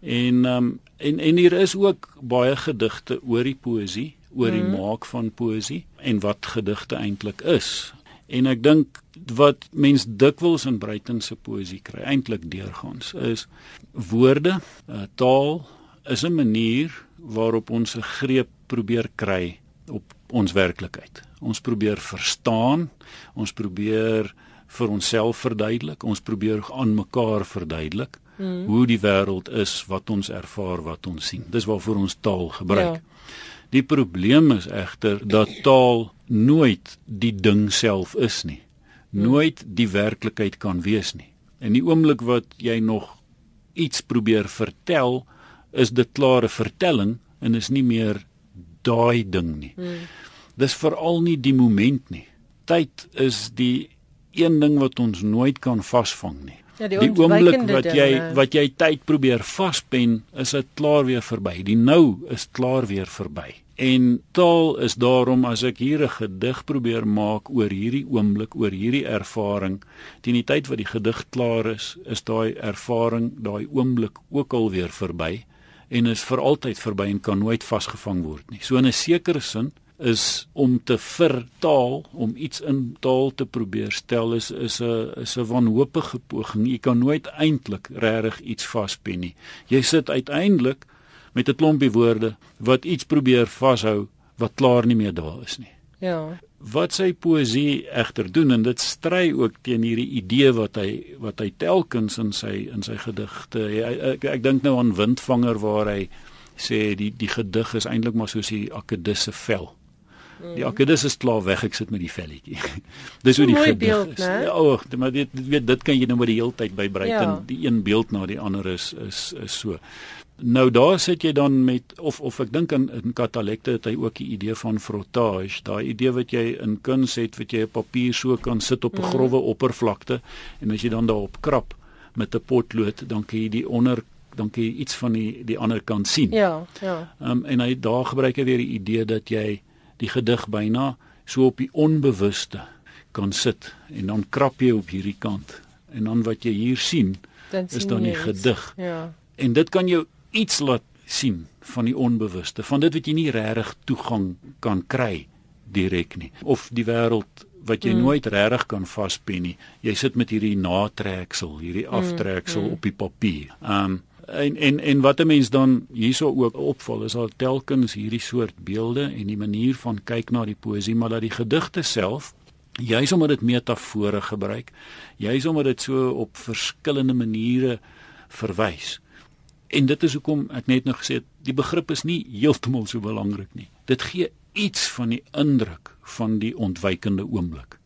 En um, en en hier is ook baie gedigte oor die poësie, oor die hmm. maak van poësie en wat gedigte eintlik is. En ek dink wat mens dikwels in Bruiten se poësie kry, eintlik deurgaans, is woorde, uh, taal is 'n manier waarop ons 'n greep probeer kry op ons werklikheid. Ons probeer verstaan, ons probeer vir onsself verduidelik, ons probeer aan mekaar verduidelik mm. hoe die wêreld is, wat ons ervaar, wat ons sien. Dis waarvoor ons taal gebruik. Ja. Die probleem is egter dat taal nooit die ding self is nie. Nooit die werklikheid kan wees nie. In die oomblik wat jy nog iets probeer vertel, is dit klare vertelling en is nie meer daai ding nie. Hmm. Dis veral nie die moment nie. Tyd is die een ding wat ons nooit kan vasvang nie. Ja, die, die oomblik wat jy dinge. wat jy tyd probeer vaspen, is dit klaar weer verby. Die nou is klaar weer verby. En taal is daarom as ek hier 'n gedig probeer maak oor hierdie oomblik, oor hierdie ervaring, teen die tyd wat die gedig klaar is, is daai ervaring, daai oomblik ook al weer verby en is vir altyd verby en kan nooit vasgevang word nie. So in 'n sekere sin is om te vertaal om iets in taal te probeer stel is is 'n is 'n wanhopige poging. Jy kan nooit eintlik regtig iets vaspen nie. Jy sit uiteindelik met 'n klompie woorde wat iets probeer vashou wat klaar nie meer daar is nie. Ja. Wat sy poësie egter doen en dit stry ook teen hierdie idee wat hy wat hy telkens in sy in sy gedigte. Ek ek, dink nou aan Windvanger waar hy sê die die gedig is eintlik maar soos die akedisse vel. Die akedus is klaar weg, ek sit met die velletjie. <laughs> Dis hoe die gedig is. Ja, o, maar dit weet dit kan jy nou maar die hele tyd bybreek ja. en die een beeld na die ander is is is so. Nou daar sit jy dan met of of ek dink in in katalekte het hy ook die idee van frottage, daai idee wat jy in kuns het wat jy op papier so kan sit op 'n mm. grouwe oppervlakte en as jy dan daarop krap met 'n potlood, dan kan jy die onder dan kan jy iets van die die ander kant sien. Ja, ja. Ehm um, en hy daar gebruik hy weer die idee dat jy die gedig byna so op die onbewuste kan sit en dan krap jy op hierdie kant en dan wat jy hier sien dan is dan die gedig. Ja. En dit kan jou iets laat sien van die onbewuste, van dit wat jy nie regtig toegang kan kry direk nie of die wêreld wat jy mm. nooit regtig kan vaspen nie. Jy sit met hierdie natreksel, hierdie mm, aftreksel mm. Op die papier. Um en en en wat 'n mens dan hierso ook opval is al telkens hierdie soort beelde en die manier van kyk na die poësie maar dat die gedigte self juis omdat dit metafore gebruik juis omdat dit so op verskillende maniere verwys en dit is hoekom ek net nou gesê het die begrip is nie heeltemal so belangrik nie dit gee iets van die indruk van die ontwykende oomblik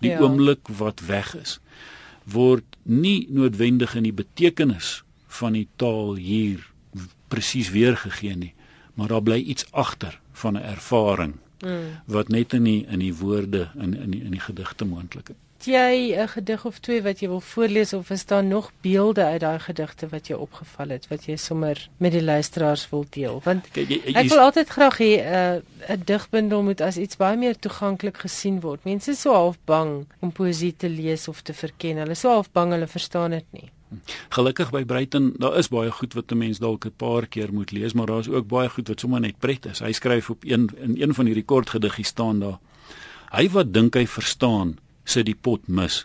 die ja. oomblik wat weg is word nie noodwendig in die betekenis van die taal hier presies weergegee nie, maar daar bly iets agter van 'n ervaring mm. wat net in die in die woorde in in die, in die gedigte moontlik is. Jy 'n gedig of twee wat jy wil voorlees of is daar nog beelde uit daai gedigte wat jou opgeval het wat jy sommer met die luisteraars wil deel? Want Kijk, jy, jy, ek wil altyd graag hê 'n uh, 'n digbundel moet as iets baie meer toeganklik gesien word. Mense is so half bang om poësie te lees of te verken. Hulle is so half bang hulle verstaan dit nie. Gelukkig by Bruiten, daar is baie goed wat 'n mens dalk 'n paar keer moet lees, maar daar is ook baie goed wat sommer net pret is. Hy skryf op een in een van hierdie kort gediggies staan daar: Hy wat dink hy verstaan, sit die pot mis.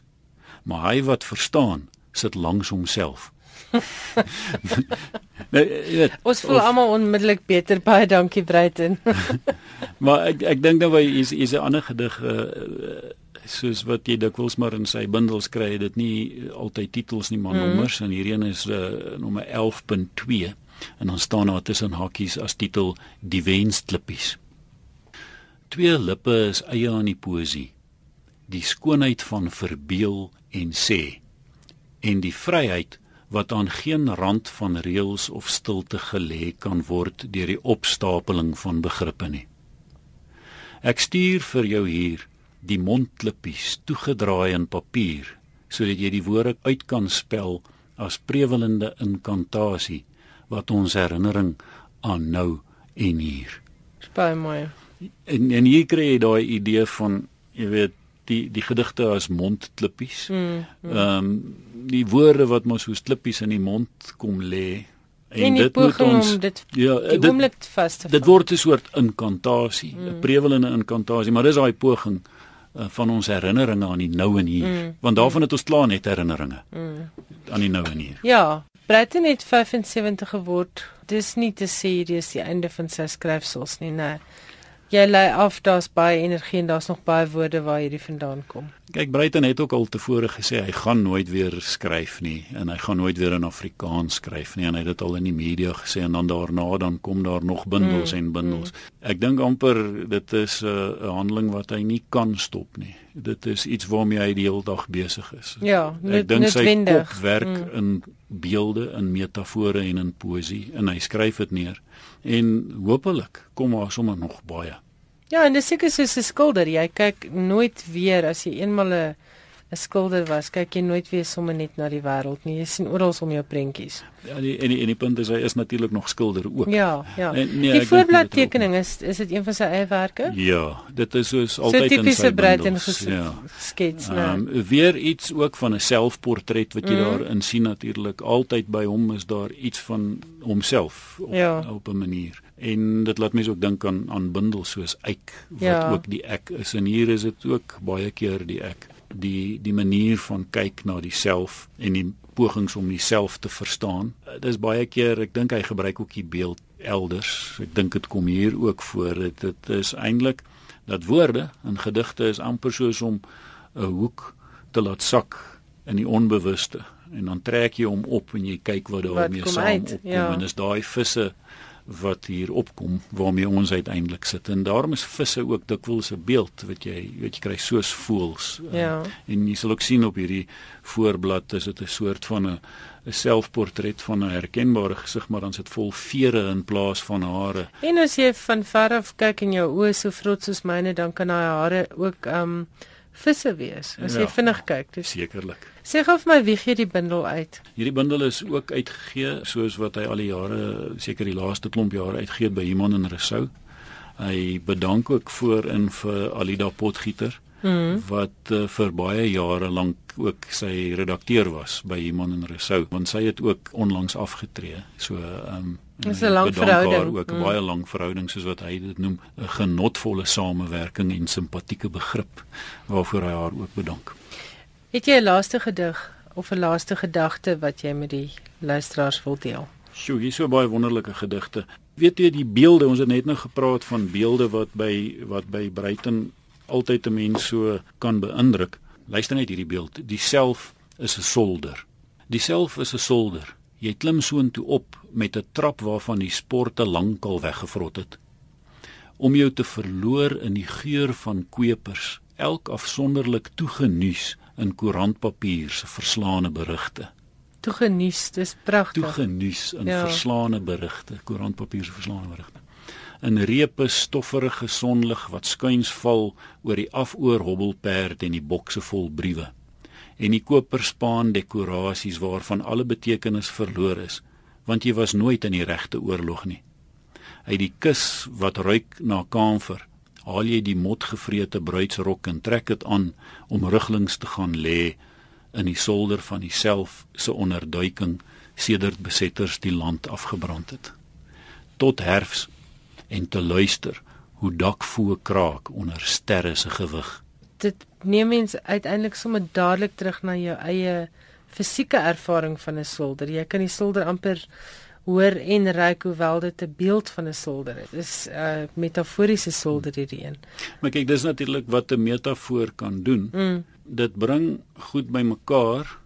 Maar hy wat verstaan, sit langs homself. <laughs> nee, weet, ons voel almal onmiddellik beter baie dankie Breiten. <laughs> maar ek ek dink nou hy is is 'n ander gedig uh, soos wat jy dikwels maar in sy bundels kry, dit nie altyd titels nie maar mm. nommers en hierdie een is uh, nommer 11.2 en dan staan daar tussen hakies as titel die wensklippies. Twee lippe is eie aan die poesie. Die skoonheid van verbeel en sê en die vryheid wat aan geen rand van reëls of stilte gelê kan word deur die opstapeling van begrippe nie. Ek stuur vir jou hier die mondklippies toegedraai in papier sodat jy die woorde uit kan spel as prewelende inkantasie wat ons herinnering aan nou en hier. Baie mooi. En en hier kry jy daai idee van jy weet die die gedigte as mondklippies. Mm, mm. Ehm mm, um, die woorde wat mos soos klippies in die mond kom lê en, en dit moet ons dit ja dit oomblik vas te Dit word 'n soort inkantasie, 'n mm. prewelende inkantasie, maar dis daai poging uh, van ons herinneringe aan die nou en hier, mm. want daarvan het ons klaar net herinneringe mm. aan die nou en hier. Ja, Breiten het 75 geword. Dis nie te sê dis die einde van sy skryfsels nie, nee jy lê af daar's baie energie en daar's nog baie woorde waar hierdie vandaan kom. Kyk Breiten het ook al tevore gesê hy gaan nooit weer skryf nie en hy gaan nooit weer in Afrikaans skryf nie en hy het dit al in die media gesê en dan daarna dan kom daar nog bundels mm, en bundels. Mm. Ek dink amper dit is 'n uh, handeling wat hy nie kan stop nie. Dit is iets waarmee hy die hele dag besig is. Ja, ek dink sy kop werk mm. in beelde, in metafore en in poësie en hy skryf dit neer en hopelik kom daar sommer nog baie. Ja, en dis seker soos 'n skilder, jy kyk nooit weer as jy eenmal 'n 'n skilder was, kyk jy nooit weer sommer net na die wêreld nie. Jy sien oral om jou prentjies. Ja, die, en die en die punt is hy is natuurlik nog skilder ook. Ja, ja. En, nee, die voorbladtekening is is dit een van sy eie werke? Ja, dit is soos altyd so in sy breed en ja. skets, né? Um, weer iets ook van 'n selfportret wat jy mm. daarin sien natuurlik. Altyd by hom is daar iets van homself op ja. op 'n manier en dit laat mense ook dink aan aan bundels soos ek wat ja. ook die ek is en hier is dit ook baie keer die ek die die manier van kyk na diself en die pogings om diself te verstaan. Dis baie keer ek dink hy gebruik ook die beeld elders. Ek dink dit kom hier ook voor. Dit, dit is eintlik dat woorde in gedigte is amper soos om 'n hoek te laat sak in die onbewuste en dan trek jy hom op en jy kyk wat daarmee saam opkom ja. en is daai visse wat hier opkom waarmee ons uiteindelik sit en daarom is visse ook dikwels 'n beeld wat jy weet jy kry soos voels ja. en, en jy sal ook sien op hierdie voorblad is dit 'n soort van 'n 'n selfportret van 'n herkenbare gesig maar dan sit vol vere in plaas van hare en as jy van ver af kyk en jou oë so vrot soos myne dan kan daai hare ook um visse wees as jy ja, vinnig kyk dis sekerlik Sê gou vir my wie gee die bundel uit? Hierdie bundel is ook uitgegee soos wat hy al die jare, seker die laaste klomp jare uitgegee by Iman en Resou. Hy bedank ook voor in vir Alida Potgieter mm. wat uh, vir baie jare lank ook sy redakteur was by Iman en Resou, want sy het ook onlangs afgetree. So ehm um, Dis 'n lang verhouding. ook 'n mm. baie lang verhouding soos wat hy dit noem, 'n genotvolle samewerking en simpatieke begrip waarvoor hy haar ook bedank. Het jy 'n laaste gedig of 'n laaste gedagte wat jy met die luisteraars wil deel? Sjoe, hier is so baie wonderlike gedigte. Weet jy die beelde, ons het net nou gepraat van beelde wat by wat by Breiten altyd 'n mens so kan beïndruk. Luister net hierdie beeld. Die self is 'n solder. Die self is 'n solder. Jy klim soontoe op met 'n trap waarvan die sporte lankal weggevrot het. Om jou te verloor in die geur van kwepers, elk afsonderlik toegenuus in koerantpapier se verslaane berigte. Toegenuus, dis pragtig. Toegenuus in ja. verslaane berigte, koerantpapier se verslaane berigte. In repe stofferige sonlig wat skuins val oor die afoor hobbelperd en die bokse vol briewe. En die koperspaan dekorasies waarvan alle betekenis verlore is, want jy was nooit in die regte oorlog nie. Uit die kus wat ruik na kamfer haal jy die motgevrete bruidsrok en trek dit aan om ruglings te gaan lê in die solder van dieself se onderduiking sedert besetters die land afgebrand het tot herfs en te luister hoe dakvoë kraak onder sterre se gewig dit neem mens uiteindelik sommer dadelik terug na jou eie fisieke ervaring van 'n solder. Jy kan die solder amper hoor en ruik hoewel dit 'n beeld van 'n solder is. Dis 'n uh, metaforiese solder hierdie een. Maar kyk, dis natuurlik wat 'n metafoor kan doen. Mm. Dit bring goed bymekaar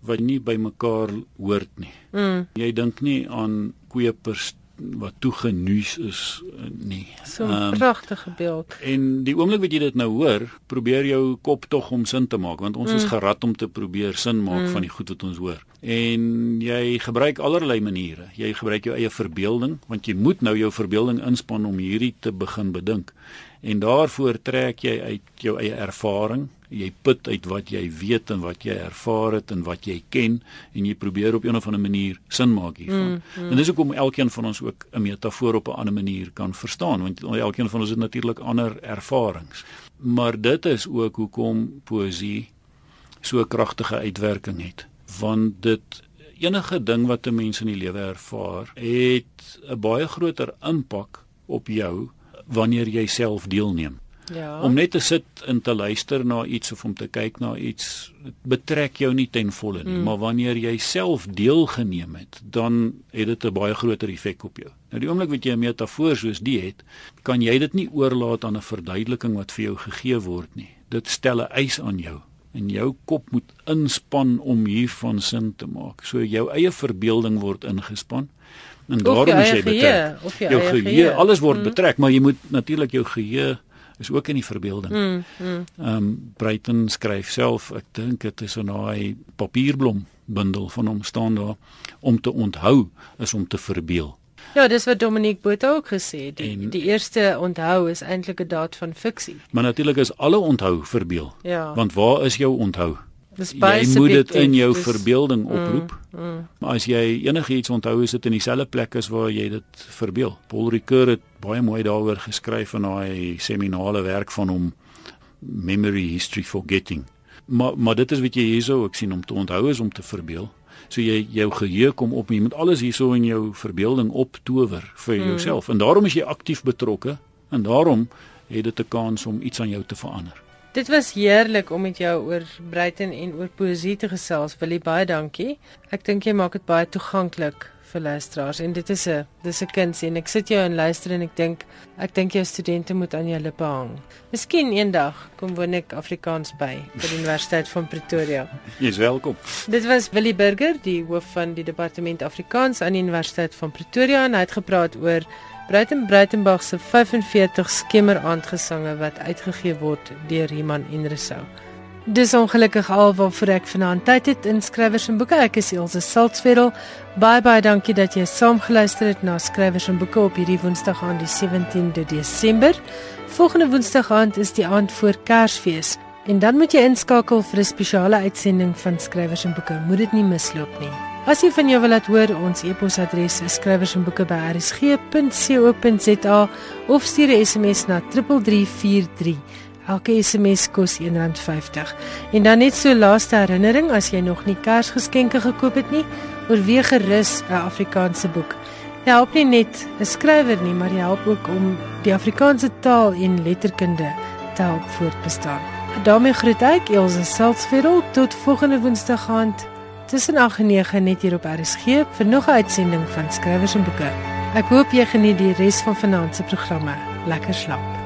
wat nie bymekaar hoort nie. Mm. Jy dink nie aan koeie per wat toegenuus is eh, nie. So 'n um, pragtige beeld. En die oomblik wat jy dit nou hoor, probeer jou kop tog om sin te maak want ons mm. is gerad om te probeer sin maak mm. van die goed wat ons hoor. En jy gebruik allerlei maniere. Jy gebruik jou eie verbeelding want jy moet nou jou verbeelding inspann om hierdie te begin bedink. En daarvoor trek jy uit jou eie ervaring, jy put uit wat jy weet en wat jy ervaar het en wat jy ken en jy probeer op 'n of ander manier sin maak hiervan. Mm, mm. En dis hoekom elkeen van ons ook 'n metafoor op 'n ander manier kan verstaan want elkeen van ons het natuurlik ander ervarings. Maar dit is ook hoekom poësie so 'n kragtige uitwerking het want dit enige ding wat 'n mens in die lewe ervaar het 'n baie groter impak op jou wanneer jy self deelneem. Ja. Om net te sit en te luister na iets of om te kyk na iets betrek jou nie ten volle nie, mm. maar wanneer jy self deelgeneem het, dan het dit 'n baie groter effek op jou. Nou die oomblik wat jy 'n metafoor soos die het, kan jy dit nie oorlaat aan 'n verduideliking wat vir jou gegee word nie. Dit stel 'n eis aan jou en jou kop moet inspann om hiervan sin te maak. So jou eie verbeelding word ingespan en daarom is jy betrek. Jou geheue, alles word mm. betrek, maar jy moet natuurlik jou geheue is ook in die verbeelding. Mm, mm. Ehm mm. um, Breiten skryf self, ek dink dit is 'n naai papierblom bundel van hom staan daar om te onthou is om te verbeel. Ja, dis wat Dominique Botha ook gesê het. Die, en, die eerste onthou is eintlik 'n daad van fiksie. Maar natuurlik is alle onthou verbeel. Ja. Want waar is jou onthou? Jy moet dit in jou dis, verbeelding mm, oproep. Mm, mm. Maar as jy enigiets onthou, is dit in dieselfde plek as waar jy dit verbeel. Paul Ricoeur het baie mooi daaroor geskryf in daai seminale werk van hom Memory History Forgetting. Maar maar dit is wat jy hierso ek sien om te onthou is om te verbeel. So jy jou geheue kom op, jy moet alles hierso in jou verbeelding optower vir mm. jouself. En daarom is jy aktief betrokke en daarom het dit 'n kans om iets aan jou te verander. Dit was heerlik om met jou oor Breiten en oor poesie te gesels. Willie, baie dankie. Ek dink jy maak dit baie toeganklik vir luisteraars en dit is 'n dis 'n kuns en ek sit jou en luister en ek dink ek dink jou studente moet aan jou lippe hang. Miskien eendag kom woon ek Afrikaans by by die Universiteit van Pretoria. <laughs> Jy is welkom. Dit was Willie Burger, die hoof van die departement Afrikaans aan die Universiteit van Pretoria en hy het gepraat oor Breiten Breitenberg se 45 skemeraandgesange wat uitgegee word deur Iman en Resou. Dis ongelukkig al wat vir ek vanaand tyd het in skrywers en boeke. Ek is Elsje Saltzfeld. Bye bye, dankie dat jy saam geluister het na skrywers en boeke op hierdie Woensdag aan die 17de Desember. Volgende Woensdag aand is die aand voor Kersfees en dan moet jy inskakel vir 'n spesiale uitsending van skrywers en boeke. Moet dit nie misloop nie. As jy van jou wil laat hoor, ons e-posadres is skrywersenboeke@rsg.co.za of stuur 'n SMS na 3343. Elke SMS kos R1.50. En dan net so laaste herinnering, as jy nog nie Kersgeskenke gekoop het nie, oorweeg gerus 'n Afrikaanse boek. Dit help nie net 'n skrywer nie, maar dit help ook om die Afrikaanse taal en letterkunde te help voortbestaan. daarmee groet ek Elsje Salzveld tot volgende Woensdag aand tussen 8 en 9 net hier op RSG vir nog 'n uitsending van skrywers en boeke. Ek hoop jy geniet die res van vanaand se programme. Lekker slaap.